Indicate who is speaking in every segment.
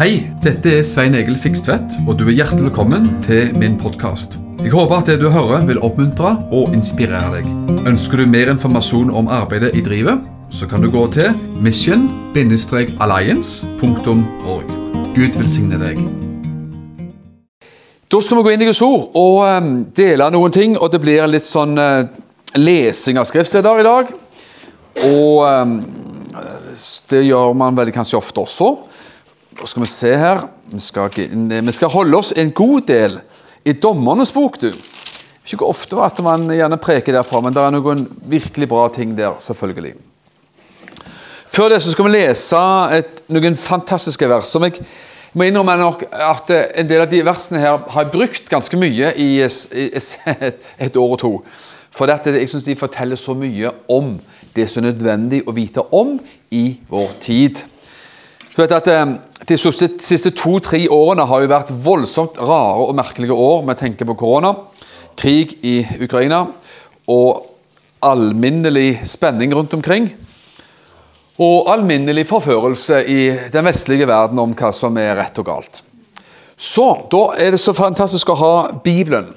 Speaker 1: Hei, dette er Svein Egil Fikstvedt, og du er hjertelig velkommen til min podkast. Jeg håper at det du hører vil oppmuntre og inspirere deg. Ønsker du mer informasjon om arbeidet i drivet, så kan du gå til mission-alliance.org. Gud velsigne deg.
Speaker 2: Da skal vi gå inn i Guds ord og um, dele noen ting. og Det blir litt sånn uh, lesing av skriftsteder i dag. Og um, det gjør man vel kanskje ofte også. Da skal vi se her vi skal, vi skal, holde oss en god del i Dommernes bok, du. Ikke ofte at man gjerne preker derfra, men det er noen virkelig bra ting der, selvfølgelig. Før det så skal vi lese et, noen fantastiske vers. som jeg må innrømme nok at En del av de versene her har jeg brukt ganske mye i, i et, et, år og to. For dette, jeg syns de forteller så mye om det som er nødvendig å vite om i vår tid. Du vet at eh, De siste to-tre årene har jo vært voldsomt rare og merkelige år. Vi tenker på korona, krig i Ukraina og alminnelig spenning rundt omkring. Og alminnelig forførelse i den vestlige verden om hva som er rett og galt. Så da er det så fantastisk å ha Bibelen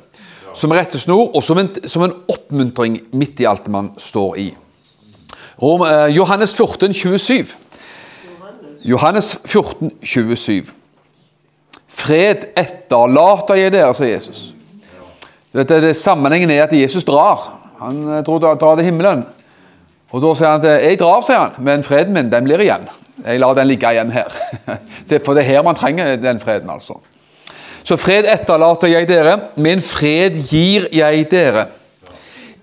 Speaker 2: som rettesnor og som en, som en oppmuntring midt i alt man står i. Eh, Johannes 14, 27. Johannes 14, 27. Fred etterlater jeg dere, sier Jesus. Det, det, Sammenhengen er at Jesus drar. Han tror drar, drar til himmelen. Og Da sier han at jeg drar, sier han, men freden min den blir igjen. Jeg lar den ligge igjen her. For det er her man trenger den freden, altså. Så fred etterlater jeg dere, min fred gir jeg dere.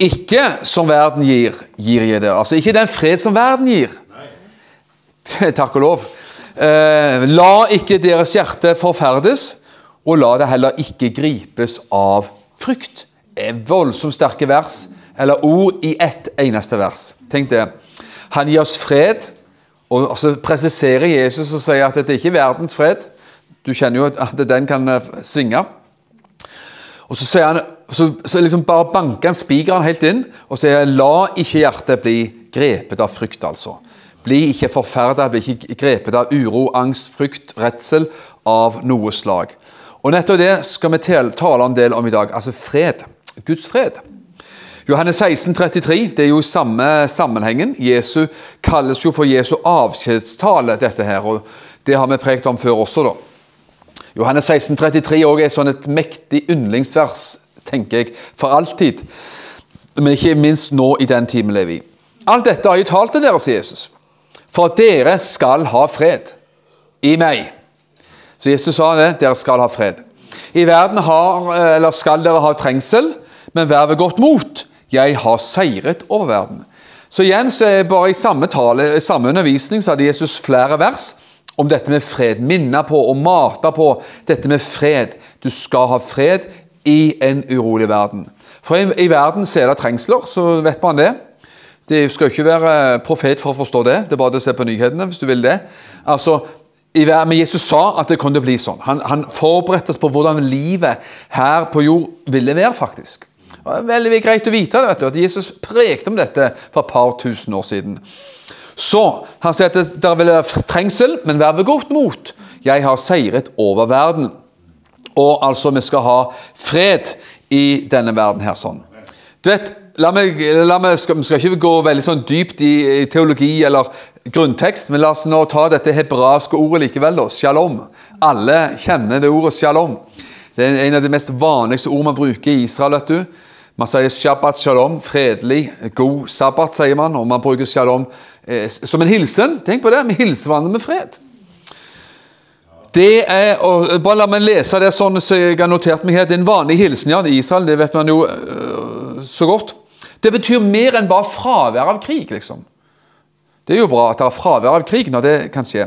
Speaker 2: Ikke som verden gir, gir jeg dere. Altså ikke den fred som verden gir. Takk og lov. Eh, la ikke deres hjerte forferdes, og la det heller ikke gripes av frykt. Det er voldsomt sterke vers, eller ord i ett eneste vers. Tenk det. Han gir oss fred, og så presiserer Jesus og sier at dette er ikke verdens fred. Du kjenner jo at den kan eh, svinge. Og Så sier han, så, så liksom bare banker han spikeren helt inn og sier la ikke hjertet bli grepet av frykt. altså. Bli ikke forferda, bli ikke grepet av uro, angst, frykt, redsel av noe slag. Og Nettopp det skal vi tale en del om i dag. Altså fred. Guds fred. Johannes 16, 33, det er jo i samme sammenhengen. Jesu kalles jo for Jesu avskjedstale, dette her. og Det har vi prekt om før også, da. Johannes 16, 33 er også sånn et mektig yndlingsvers, tenker jeg, for alltid. Men ikke minst nå i den timen lever i. Alt dette har jeg talt til dere, sier Jesus for dere skal ha fred i meg. Så Jesus sa det, dere skal ha fred. I verden har, eller skal dere ha trengsel, men vær ved godt mot. Jeg har seiret over verden. Så igjen, så er bare i samme tale, i samme undervisning så hadde Jesus flere vers om dette med fred. Minne på og mate på dette med fred. Du skal ha fred i en urolig verden. For i, i verden så er det trengsler, så vet man det. Det skal ikke være profet for å forstå det. Det er bare å se på nyhetene hvis du vil det. Altså, men Jesus sa at det kunne bli sånn. Han, han forberedte oss på hvordan livet her på jord ville være. faktisk. Det er veldig greit å vite det, at Jesus prekte om dette for et par tusen år siden. Så Han sier at det vil være trengsel, men vær ved godt mot. Jeg har seiret over verden. Og altså, vi skal ha fred i denne verden her sånn. Du vet, la meg, la meg skal, Vi skal ikke gå veldig sånn dypt i, i, teologi eller grunntekst, men la oss nå ta dette hebraiske ordet likevel. da, Shalom. Alle kjenner det ordet shalom. Det er en av de mest vanligste ord man bruker i Israel. vet du. Man sier shabbat shalom, fredelig, god sabbat, sier man. Og man bruker shalom eh, som en hilsen. Tenk på det, vi hilser hverandre med fred. Det er, og bare La meg lese det sånn så jeg har notert meg her. Det er en vanlig hilsen ja, i Israel. Det vet man jo øh, så godt. Det betyr mer enn bare fravær av krig, liksom. Det er jo bra at det er fravær av krig når det kan skje.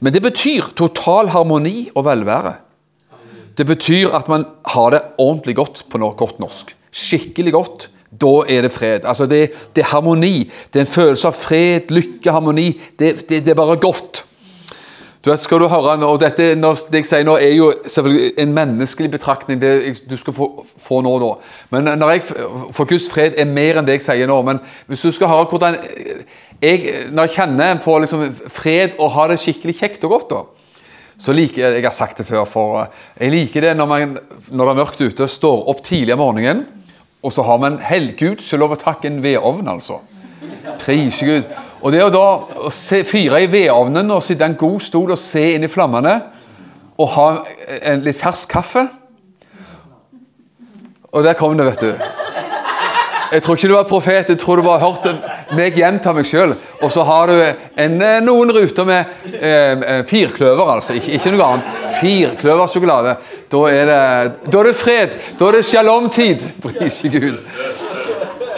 Speaker 2: Men det betyr total harmoni og velvære. Det betyr at man har det ordentlig godt på godt norsk. Skikkelig godt. Da er det fred. Altså det, det er harmoni. Det er en følelse av fred, lykke, harmoni. Det, det, det er bare godt. Du vet, skal du høre, og dette, Det jeg sier nå, er jo selvfølgelig en menneskelig betraktning. det du skal få, få nå da. Men når jeg, For Guds fred er mer enn det jeg sier nå. Men hvis du skal høre hvordan jeg, Når jeg kjenner på liksom fred og har det skikkelig kjekt og godt, da, så liker jeg Jeg har sagt det før, for eh, jeg liker det når, man, når det er mørkt ute, står opp tidlig om morgenen, og så har man helgud, så lov å takke en vedovn, altså. Prise Gud. Og det å da å se, fyre i vedovnen og sitte i en god stol og se inn i flammene, og ha en litt fersk kaffe Og der kom det, vet du. Jeg tror ikke du var profet, jeg tror du bare hørte meg gjenta meg sjøl. Og så har du en, eh, noen ruter med eh, firkløver, altså. Ikke, ikke noe annet. Firkløversjokolade. Da er det, da er det fred. Da er det shalom-tid. Prise Gud.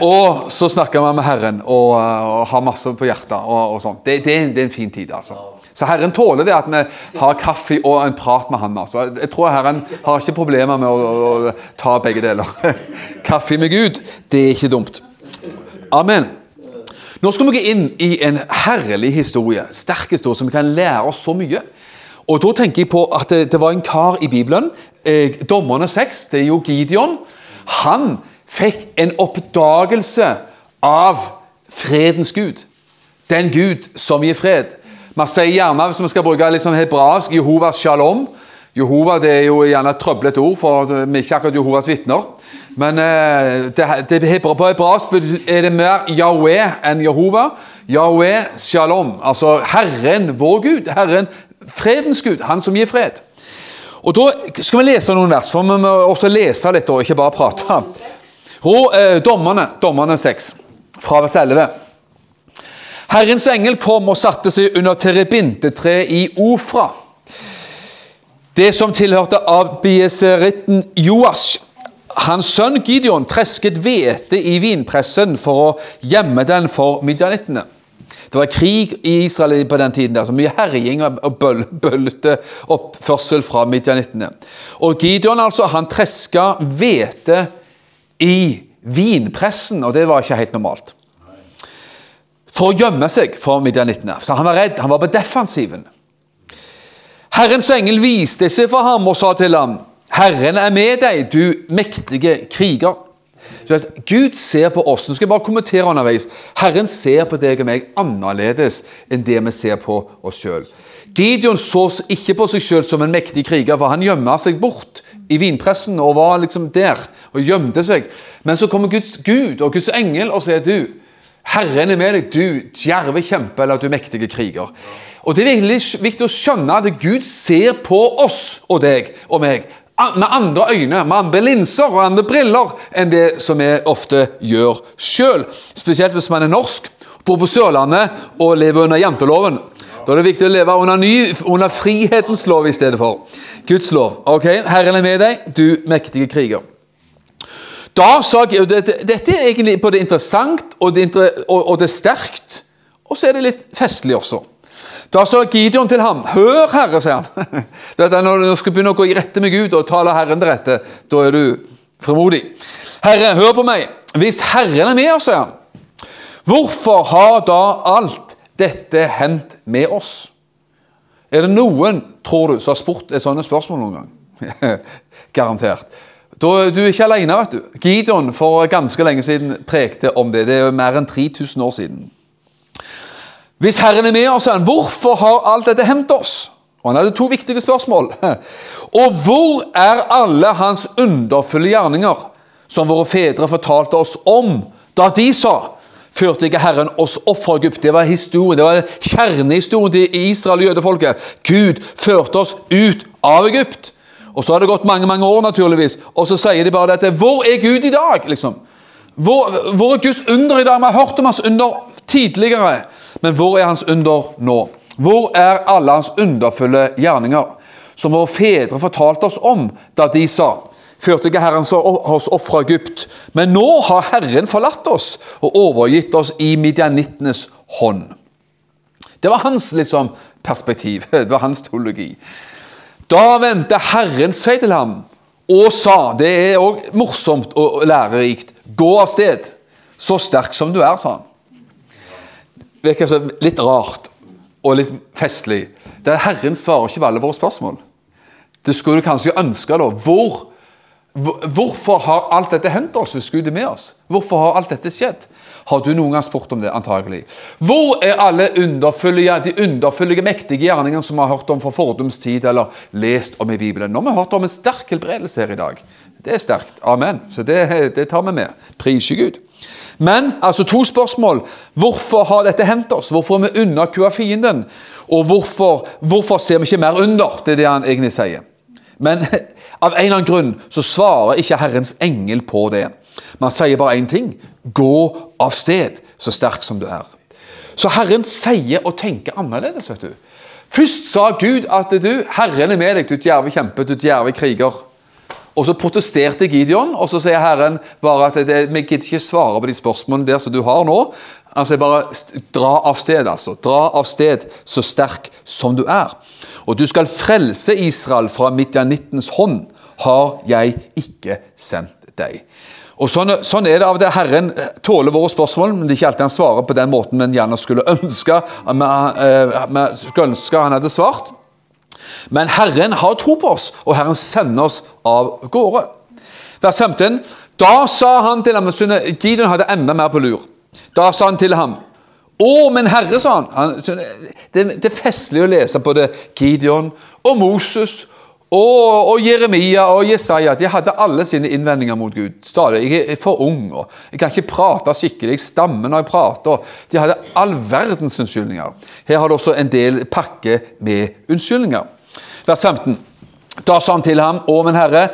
Speaker 2: Og så snakker man med Herren og, og har masse på hjertet. og, og sånt. Det, det, det, er en fin tid, altså. Så Herren tåler det at vi har kaffe og en prat med han. altså. Jeg tror Herren har ikke problemer med å, å, å ta begge deler. kaffe med Gud, det er ikke dumt. Amen. Nå skal vi gå inn i en herlig historie, sterk historie, som vi kan lære oss så mye. Og Da tenker jeg på at det, det var en kar i Bibelen, eh, dommerne 6, det er jo Gideon. Han fikk en oppdagelse av fredens Gud. Den Gud som gir fred. Man sier gjerne, hvis vi skal bruke litt sånn hebraisk, Jehovas shalom. Jehova det er jo gjerne et trøblete ord, for vi er ikke akkurat Jehovas vitner. Men eh, det, det, på hebraisk er det mer Yahweh enn Jehova. Yahweh shalom, altså Herren vår Gud. Herren fredens Gud, han som gir fred. Og Da skal vi lese noen vers, for vi må også lese litt og ikke bare prate. Eh, dommerne, dommerne 6, fra vers 11. Herrens engel kom og satte seg under terebintetreet i Ofra. Det som tilhørte Abieseritten Joash. Hans sønn Gideon tresket hvete i vinpressen for å gjemme den for midjanittene. Det var krig i Israel på den tiden. der, så Mye herjing og bøl, bøllete oppførsel fra midjanittene. Og Gideon altså, han treska hvete i vinpressen, og det var ikke helt normalt. For å gjemme seg for midjanittene. Så han var redd, han var på defensiven. Herrens engel viste seg for ham og sa til ham, 'Herren er med deg, du mektige kriger.' Gud ser på oss. Nå skal jeg bare kommentere underveis. Herren ser på deg og meg annerledes enn det vi ser på oss sjøl. Gideon så ikke på seg sjøl som en mektig kriger, for han gjemmer seg bort i vinpressen og var liksom der og gjemte seg. Men så kommer Guds Gud og Guds engel og sier du, Herren er med deg, du djerve kjempe eller du mektige kriger. Og Det er veldig viktig å skjønne at Gud ser på oss og deg og meg med andre øyne, med andre linser og andre briller enn det som vi ofte gjør sjøl. Spesielt hvis man er norsk, bor på Sørlandet og lever under janteloven. Da er det viktig å leve under, ny, under frihetens lov i stedet for Guds lov. Ok, Herren er med deg, du mektige kriger. Da sa dette, dette er egentlig både interessant og det, og, og det er sterkt, og så er det litt festlig også. Da sa Gideon til ham, 'Hør, Herre', sier han. Dette, når du skal begynne å gå i rette med Gud og tale Herren til rette, da er du fremodig. 'Herre, hør på meg. Hvis Herren er med oss', sier han, 'hvorfor har da alt dette hendt med oss?' Er det noen, tror du, som har spurt et sånne spørsmål noen gang? Garantert. Da, du er ikke alene, vet du. Gideon for ganske lenge siden prekte om det. Det er jo mer enn 3000 år siden. Hvis Herren er med oss, han, hvorfor har alt dette hendt oss? Og Han hadde to viktige spørsmål. Og hvor er alle hans underfulle gjerninger, som våre fedre fortalte oss om da de sa førte ikke Herren oss opp fra Egypt. Det var historien, det var kjernehistorien til Israel og jødefolket. Gud førte oss ut av Egypt. Og Så har det gått mange mange år, naturligvis, og så sier de bare dette. Hvor er Gud i dag? liksom? Hvor, hvor er Guds under i dag? Vi har hørt om hans under tidligere, men hvor er hans under nå? Hvor er alle hans underfulle gjerninger, som våre fedre fortalte oss om da de sa førte ikke Herren oss opp fra Egypt. Men nå har Herren forlatt oss og overgitt oss i midjanittenes hånd. Det var hans liksom, perspektiv. Det var hans teologi. Da vendte Herren seg til ham og sa Det er òg morsomt og lærerikt. Gå av sted, så sterk som du er, sa han. Virker litt rart og litt festlig. Det er Herren svarer ikke på alle våre spørsmål. Det skulle du kanskje ønske, da. Hvor- Hvorfor har alt dette hendt oss hvis Gud er med oss? Hvorfor har alt dette skjedd? Har du noen gang spurt om det? antagelig? Hvor er alle underfullige, de underfyllige, mektige gjerningene som vi har hørt om fra fordums tid eller lest om i Bibelen? Nå har vi hørt om en sterk helbredelse her i dag. Det er sterkt. Amen. Så det, det tar vi med. Priser Gud. Men altså to spørsmål. Hvorfor har dette hendt oss? Hvorfor er vi underkua fienden? Og hvorfor, hvorfor ser vi ikke mer under? Det er det han egentlig sier. Men av en eller annen grunn så svarer ikke Herrens engel på det. Man sier bare én ting. Gå av sted, så sterk som du er. Så Herren sier og tenker annerledes. vet du. Først sa Gud at du, Herren er med deg, du djerve kjempe, du djerve kriger. Og så protesterte Gideon, og så sier Herren bare at vi gidder ikke svare på de spørsmålene der som du har nå. Sier bare dra av sted, altså. Dra av sted så sterk som du er. Og du skal frelse Israel fra midjanittens hånd, har jeg ikke sendt deg. Og sånn, sånn er det av det. Herren eh, tåler våre spørsmål, men det er ikke alltid han svarer på den måten vi gjerne skulle ønske, vi, eh, skulle ønske han hadde svart. Men Herren har tro på oss, og Herren sender oss av gårde. Vers 15. Da sa han til ham Gideon hadde enda mer på lur. Da sa han til ham Å, men Herre, sa han. han det, det er festlig å lese både Gideon og Moses og, og Jeremia og Jesaja. De hadde alle sine innvendinger mot Gud. Stadig. Jeg er for ung, og jeg kan ikke prate skikkelig. Jeg stammer når jeg prater. De hadde all verdens unnskyldninger. Her har du også en del pakke med unnskyldninger. Vers 15. Da sa han til ham, Å, men Herre,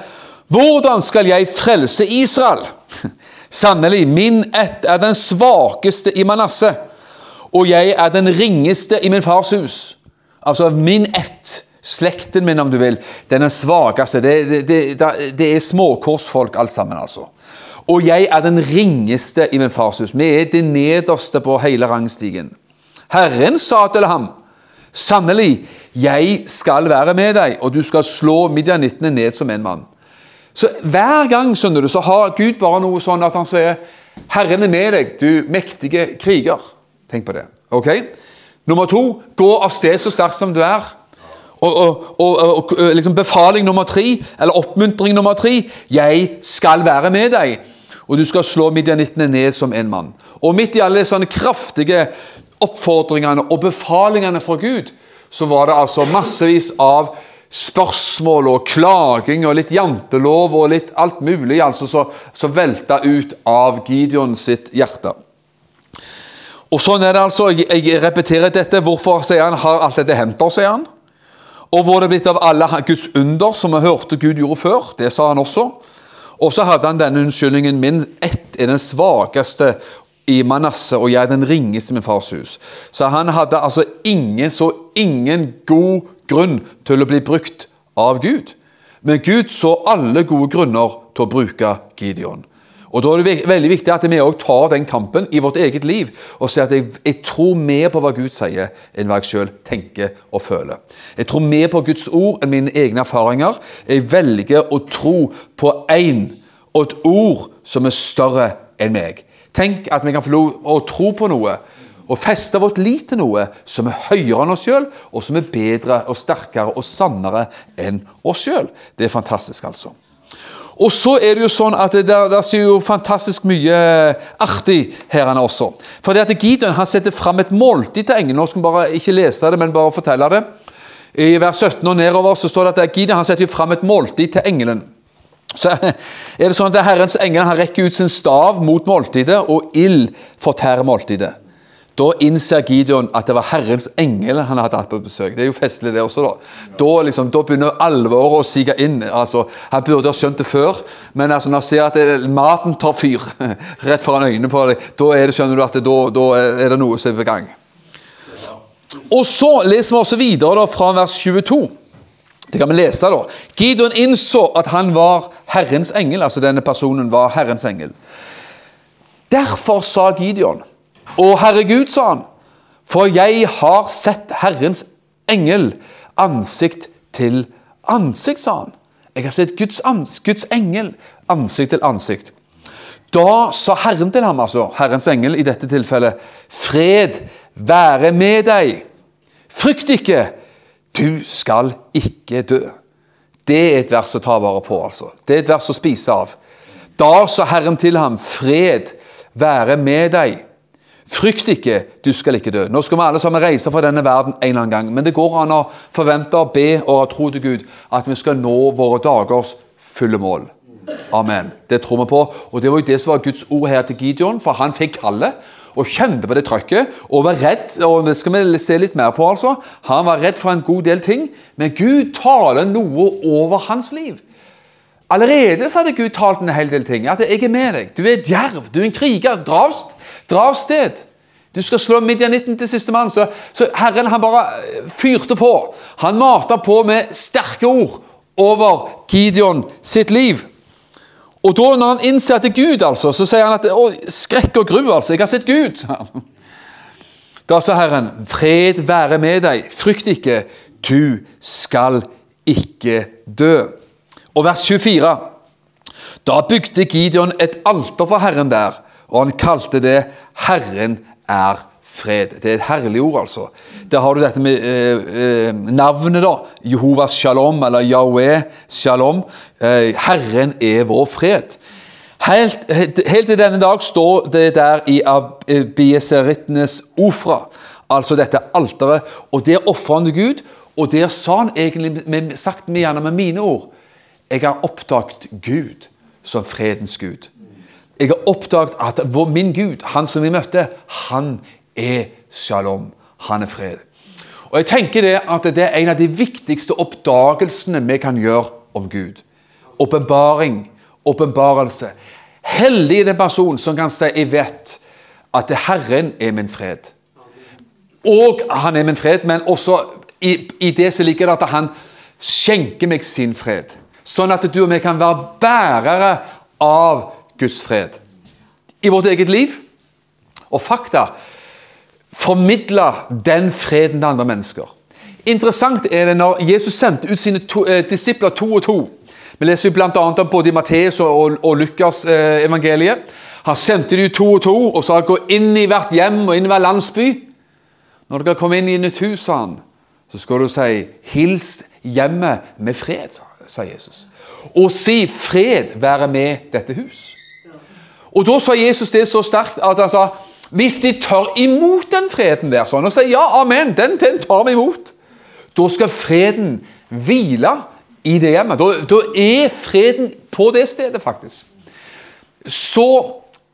Speaker 2: hvordan skal jeg frelse Israel? Sannelig, min ett er den svakeste i Manasseh, og jeg er den ringeste i min fars hus. Altså min ett, slekten min om du vil, den er den svakeste. Det, det, det, det er småkorsfolk alt sammen, altså. Og jeg er den ringeste i min fars hus. Vi er det nederste på hele rangstigen. Herren sa til ham, Sannelig, jeg skal være med deg, og du skal slå midjanittene ned som en mann. Så Hver gang skjønner du, så har Gud bare noe sånn at han sier Herren er med deg, du mektige kriger. Tenk på det. ok? Nummer to gå av sted så sterk som du er. Og, og, og, og liksom Befaling nummer tre, eller oppmuntring nummer tre Jeg skal være med deg, og du skal slå midjanittene ned som en mann. Og midt i alle sånne kraftige oppfordringene og befalingene fra Gud, så var det altså massevis av spørsmål og klaging og litt jantelov og litt alt mulig altså som velta ut av Gideon sitt hjerte. Og sånn er det altså. Jeg, jeg repeterer dette. Hvorfor sier han, har alt dette hendt oss, sier han. Og hvor det er blitt av alle Guds under som vi hørte Gud gjorde før. Det sa han også. Og så hadde han denne unnskyldningen min. Ett er den svakeste i Manasseh, og jeg er den ringeste i min fars hus. Så han hadde altså ingen, så ingen god grunn til å bli brukt av Gud. Men Gud så alle gode grunner til å bruke Gideon. Og Da er det veldig viktig at vi også tar den kampen i vårt eget liv og sier at jeg, jeg tror mer på hva Gud sier, enn hva jeg selv tenker og føler. Jeg tror mer på Guds ord enn mine egne erfaringer. Jeg velger å tro på én og et ord som er større enn meg. Tenk at vi kan få lov å tro på noe og feste vårt lit til noe som er høyere enn oss sjøl, og som er bedre og sterkere og sannere enn oss sjøl. Det er fantastisk, altså. Og så er det jo sånn at det der, der sier jo fantastisk mye artig her han også. For det at Gideon han setter fram et måltid til engelen. Nå skal vi bare ikke lese det, men bare fortelle det. I vers 17 og nedover så står det at Gideon han setter jo fram et måltid til engelen. Så er det sånn at Herrens engel han rekker ut sin stav mot måltidet, og ild fortærer måltidet. Da innser Gideon at det var Herrens engel han hadde hatt på besøk. Det er jo festlig, det også. Da Da, liksom, da begynner alvoret å sige inn. Altså, Han burde ha skjønt det før, men altså, når han ser at det, maten tar fyr rett foran øynene på deg, da er det, skjønner du at det, da, da er det noe som er på gang. Og så leser vi også videre da, fra vers 22. Det kan vi lese da. Gideon innså at han var Herrens engel, altså denne personen var Herrens engel. Derfor sa Gideon, Å Herre Gud, sa han, for jeg har sett Herrens engel ansikt til ansikt, sa han. Jeg har sett Guds, ans Guds engel ansikt til ansikt. Da sa Herren til ham, altså Herrens engel i dette tilfellet, fred være med deg. Frykt ikke, du skal ikke dø. Det er et vers å ta vare på, altså. Det er et vers å spise av. Da sa Herren til ham, fred være med deg. Frykt ikke, du skal ikke dø. Nå skal vi alle sammen reise fra denne verden en eller annen gang. Men det går an å forvente, be og tro til Gud at vi skal nå våre dagers fulle mål. Amen. Det tror vi på. Og det var jo det som var Guds ord her til Gideon, for han fikk kallet og kjente på det trøkket og var redd. og Det skal vi se litt mer på. altså. Han var redd for en god del ting, men Gud taler noe over hans liv. Allerede så hadde Gud talt en hel del ting. At 'jeg er med deg'. Du er djerv, du er en kriger. Dra, av sted. Du skal slå midjanitten til sistemann. Så, så Herren han bare eh, fyrte på. Han mata på med sterke ord over Gideon sitt liv. Og da når han innser at det er Gud, altså, så sier han at å, skrekk og gru, altså. Jeg har sett Gud. Da sa Herren, fred være med deg, frykt ikke, du skal ikke dø. Og vers 24. Da bygde Gideon et alter for Herren der, og han kalte det 'Herren er fred'. Det er et herlig ord, altså. Der har du dette med eh, eh, navnet, da. Jehovas shalom, eller Yahweh shalom. Eh, Herren er vår fred. Helt, helt til denne dag står det der i Abieserittenes ofra, altså dette alteret. Og der ofrer han til Gud, og der sa han egentlig, sagt med, gjerne med mine ord Jeg har oppdaget Gud som fredens Gud. Jeg har oppdaget at vår, min Gud, han som vi møtte, han er shalom. Han er fred. Og jeg tenker det at det er en av de viktigste oppdagelsene vi kan gjøre om Gud. Åpenbaring. Åpenbarelse. Heldig er den person som kan si 'Jeg vet at Herren er min fred'. Og han er min fred, men også i, i det så ligger det at han skjenker meg sin fred. Sånn at du og vi kan være bærere av Guds fred i vårt eget liv. Og fakta formidle den freden til andre mennesker. Interessant er det når Jesus sendte ut sine to, eh, disipler to og to. Vi leser bl.a. om både Matteus og, og Lukas eh, evangeliet. Han sendte de to og to og sa gå inn i hvert hjem og inn i hver landsby. Når dere kommer inn i nytt hus, sa han, så skal du si 'hils hjemmet med fred', sa Jesus. Og si 'fred være med dette hus'. Og Da sa Jesus det så sterkt at han sa hvis de tar imot den freden der sånn, og sier ja, amen, den, den tar vi imot, da skal freden hvile i det hjemmet. Da, da er freden på det stedet, faktisk. Så,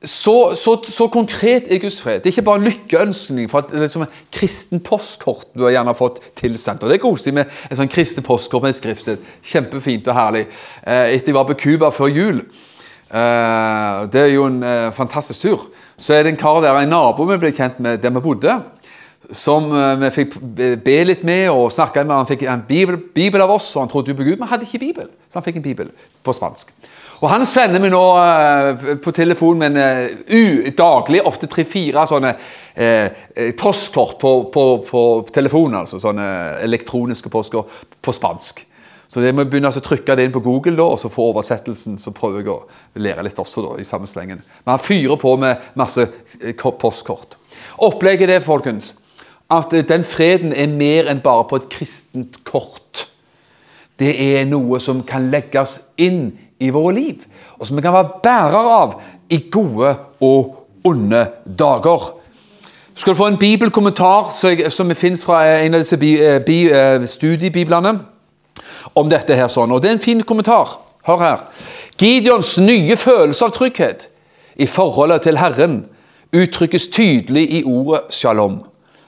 Speaker 2: så, så, så, konkret er Guds fred. Det er ikke bare lykkeønskning for et liksom, kristen postkort du har gjerne fått tilsendt. Og Det er koselig med et sånn kristen postkort med et skriftsted. Kjempefint og herlig. Eh, etter jeg var på Cuba før jul. Eh, det er jo en eh, fantastisk tur så er det en kar der, en nabo vi ble kjent med der vi bodde, som uh, vi fikk be litt med og snakke med. Han fikk en bibel, bibel, av oss, og han trodde jo på Gud, men hadde ikke bibel. Så han fikk en bibel på spansk. Og Han sender meg nå uh, på telefon med en uh, daglig, ofte tre-fire sånne postkort på, på, på telefonen. Altså sånne elektroniske postkort på spansk. Så jeg må begynne å trykke det inn på Google da, og så få oversettelsen. Så prøver jeg å lære litt også da, i samme slengen. Men han fyrer på med masse eh, postkort. Opplegget er folkens, at eh, den freden er mer enn bare på et kristent kort. Det er noe som kan legges inn i våre liv, og som vi kan være bærer av i gode og onde dager. Skal du få en bibelkommentar som finnes fra en av disse eh, studiebiblene om dette her sånn. Og det er en fin kommentar. Hør her. Gideons nye følelse av trygghet i forholdet til Herren uttrykkes tydelig i ordet shalom,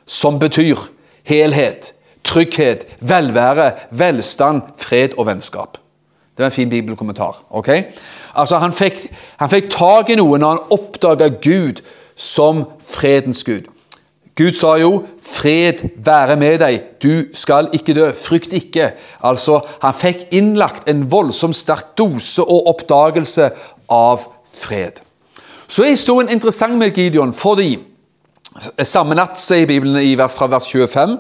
Speaker 2: som betyr helhet, trygghet, velvære, velstand, fred og vennskap. Det var en fin bibelkommentar. ok? Altså, Han fikk, han fikk tak i noe når han oppdaga Gud som fredens Gud. Gud sa jo 'fred være med deg, du skal ikke dø, frykt ikke'. Altså, Han fikk innlagt en voldsomt sterk dose og oppdagelse av fred. Så er historien interessant med Gideon, fordi samme natt, sier Bibelen i fra vers 25,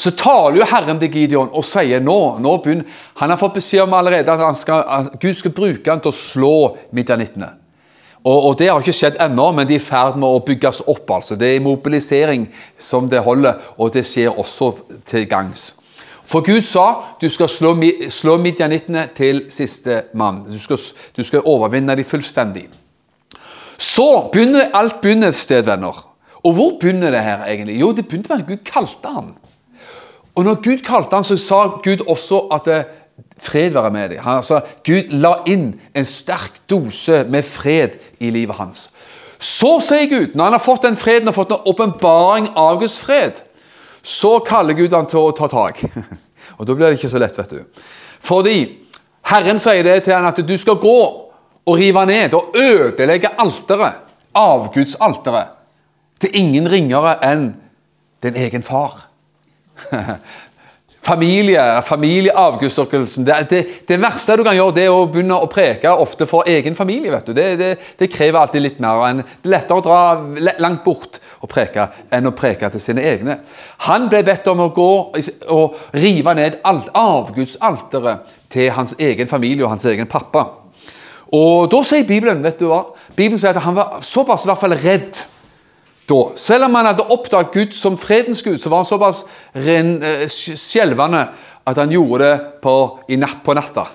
Speaker 2: så taler jo Herren til Gideon og sier nå, nå begynner, Han har fått beskjed om allerede at skal, Gud skal bruke han til å slå midjanittene. Og, og, Det har ikke skjedd ennå, men de er i ferd med å bygges opp. altså. Det er mobilisering som det holder, og det skjer også til gangs. For Gud sa du skal slå, slå midjanittene til siste mann. Du skal, du skal overvinne dem fullstendig. Så begynner alt begynner et sted, venner. Og hvor begynner det her egentlig? Jo, det begynte med at Gud kalte han. Og når Gud kalte han, så sa Gud også at det, fred være med deg. Han, altså, Gud la inn en sterk dose med fred i livet hans. Så sier Gud, når han har fått den freden og fått en åpenbaring av Guds fred, så kaller Gud han til å ta tak. Og da blir det ikke så lett, vet du. Fordi Herren sier det til han at du skal gå og rive ned og ødelegge alteret, avgudsalteret, til ingen ringere enn din egen far. Familie, familieavgudsdyrkelsen det, det, det verste du kan gjøre, det er å begynne å preke ofte for egen familie. vet du. Det, det, krever alltid litt mer. enn Det er lettere å dra langt bort og preke enn å preke til sine egne. Han ble bedt om å gå og rive ned alt avgudsalteret til hans egen familie og hans egen pappa. Og da sier Bibelen vet du hva? Bibelen sier at han var såpass i hvert fall redd da. Selv om han hadde oppdaget Gud som fredens Gud, så var han såpass eh, skjelvende at han gjorde det på, i natt på natta.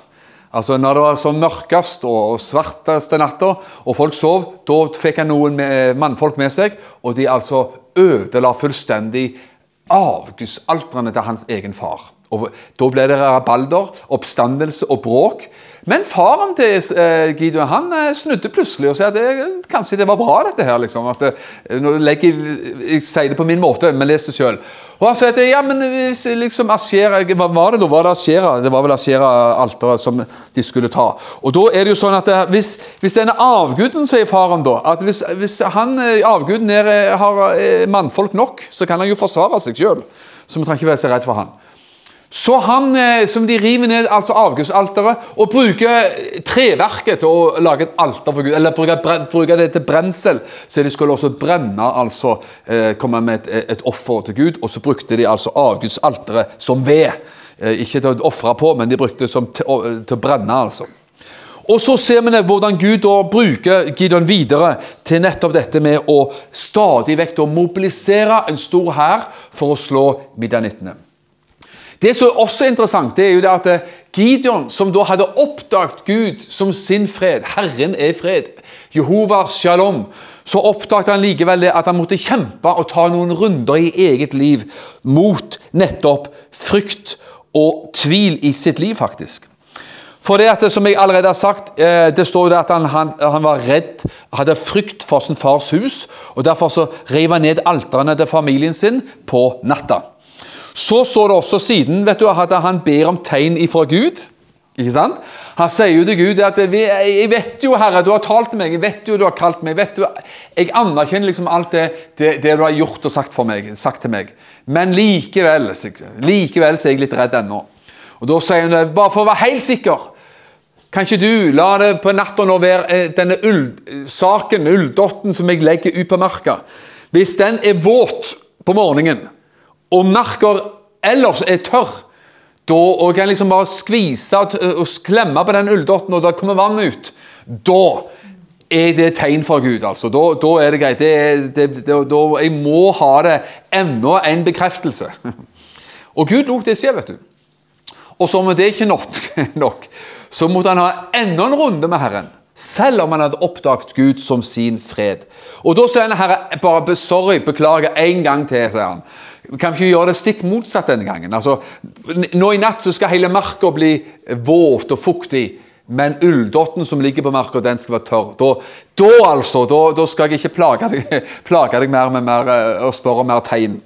Speaker 2: Altså Når det var som mørkest og svarteste natta, og folk sov, da fikk han noen med, mannfolk med seg, og de altså ødela fullstendig avgudsalterne til hans egen far. Og Da ble det rabalder, oppstandelse og bråk. Men faren til eh, Gideon han eh, snudde plutselig og sa at det, kanskje det var bra, dette her. liksom, at eh, nå legger jeg, jeg sier det på min måte, men les det sjøl. Og han sa at ja, men hvis liksom Asjera, Hva var det da? Var det Asjera? Det var vel Asjera-alteret som de skulle ta. Og da er det jo sånn at eh, hvis, hvis denne avguden, sier faren da at Hvis, hvis han, eh, avguden er, eh, har eh, mannfolk nok, så kan han jo forsvare seg sjøl. Så vi trenger ikke være så redd for han. Så han, eh, som de river ned altså avgudsalteret og bruker treverket til å lage et alter for Gud, eller bruker, bruker det til brensel, så de skulle også brenne, altså eh, komme med et, et offer til Gud, og så brukte de altså avgudsalteret som ved. Eh, ikke til å ofre på, men de brukte det som til, til å brenne, altså. Og så ser vi hvordan Gud da bruker Gideon videre til nettopp dette med å stadig vekk mobilisere en stor hær for å slå midjanittene. Det som er også interessant, det er jo det at eh, Gideon, som da hadde oppdaget Gud som sin fred, Herren er fred, Jehova shalom, så oppdaget han likevel det at han måtte kjempe og ta noen runder i eget liv mot nettopp frykt og tvil i sitt liv, faktisk. For det at, som jeg allerede har sagt, eh, det står jo at han, han, han var redd, hadde frykt for sin fars hus, og derfor så rev han ned alterne til familien sin på natta. Så står det også siden vet du, at han ber om tegn ifra Gud. Ikke sant? Han sier jo til Gud at 'Jeg vet jo, Herre, du har talt meg. Jeg vet jo du har kalt meg. Jeg, jeg anerkjenner liksom alt det, det, det du har gjort og sagt, meg, sagt til meg. Men likevel, likevel så er jeg litt redd ennå. Og Da sier han bare for å være helt sikker kan ikke du la det på natta nå være eh, denne ull, saken, ulldotten som jeg legger ut på marka Hvis den er våt på morgenen, og merker ellers er tørr, da, og kan liksom bare skvise og, klemme på den ulldotten, og da kommer vann ut, da er det tegn fra Gud. altså. Da, da er det greit. Det, er- det, det, da, jeg må ha det enda en bekreftelse. Og Gud lot det skje, vet du. Og som om det ikke nok, nok, så måtte han ha enda en runde med Herren. Selv om han hadde oppdaget Gud som sin fred. Og Da sier han herre, bare sorry, beklager en gang til. sier han. Kan vi ikke gjøre det stikk motsatt denne gangen? Altså, nå i natt så skal hele marka bli våt og fuktig. Men ulldotten som ligger på marka, den skal være tørr. Da, da altså, da, da skal jeg ikke plage deg, plage deg mer med mer, eh, og spørre om mer tegn.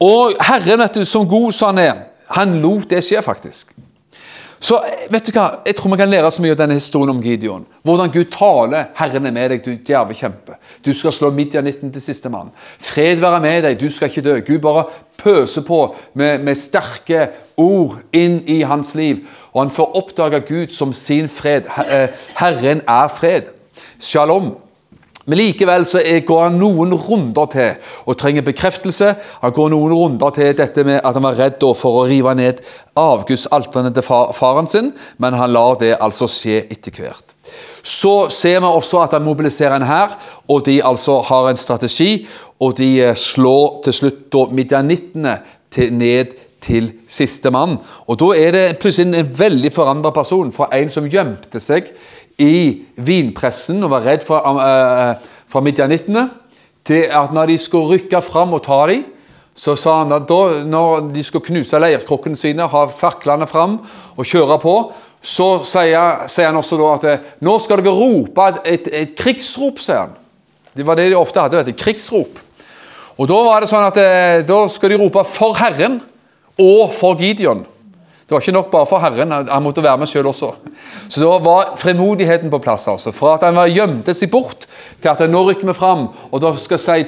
Speaker 2: Og Herren, vet du, som god som han er, han lot det skje, faktisk. Så vet du hva, Jeg tror vi kan lære så mye av denne historien om Gideon. Hvordan Gud taler 'Herren er med deg, du djerve kjempe'. Du skal slå midjanitten til siste mann. Fred være med deg, du skal ikke dø. Gud bare pøser på med, med sterke ord inn i hans liv. Og han får oppdage Gud som sin fred. Eh, Herren er fred. Shalom. Men likevel så går han noen runder til og trenger bekreftelse. Han går noen runder til dette med at han var redd for å rive ned avgudsalterne til faren sin, men han lar det altså skje etter hvert. Så ser vi også at han mobiliserer en hær, og de altså har en strategi, og de eh, slår til slutt da midjanittene ned til sistemann. Og da er det plutselig en veldig forandra person, fra en som gjemte seg i vinpressen og var redd for, uh, for midjanittene, til at når de skulle rykke fram og ta dem, så sa han at da, når de skulle knuse leirkrukkene sine, ha faklene fram og kjøre på, så sier, sier han også da at nå skal dere rope et, et, et krigsrop, sier han. Det var det de ofte hadde, et krigsrop. Og Da var det sånn at da skal de rope 'for Herren' og 'for Gideon'. Det var ikke nok bare for Herren, han måtte være med sjøl også. Så da var frimodigheten på plass. altså. Fra at han gjemte seg bort, til at han nå rykker vi fram. Og da skal si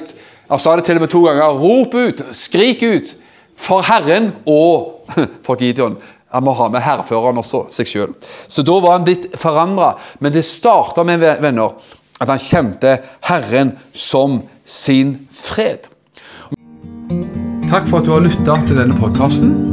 Speaker 2: Han sa det til og med to ganger. Rop ut, skrik ut, for Herren og for Gideon. Han må ha med hærføreren også, seg sjøl. Så da var han blitt forandra. Men det starta med venner, at han kjente Herren som sin fred.
Speaker 1: Takk for at du har lytta til denne podkasten.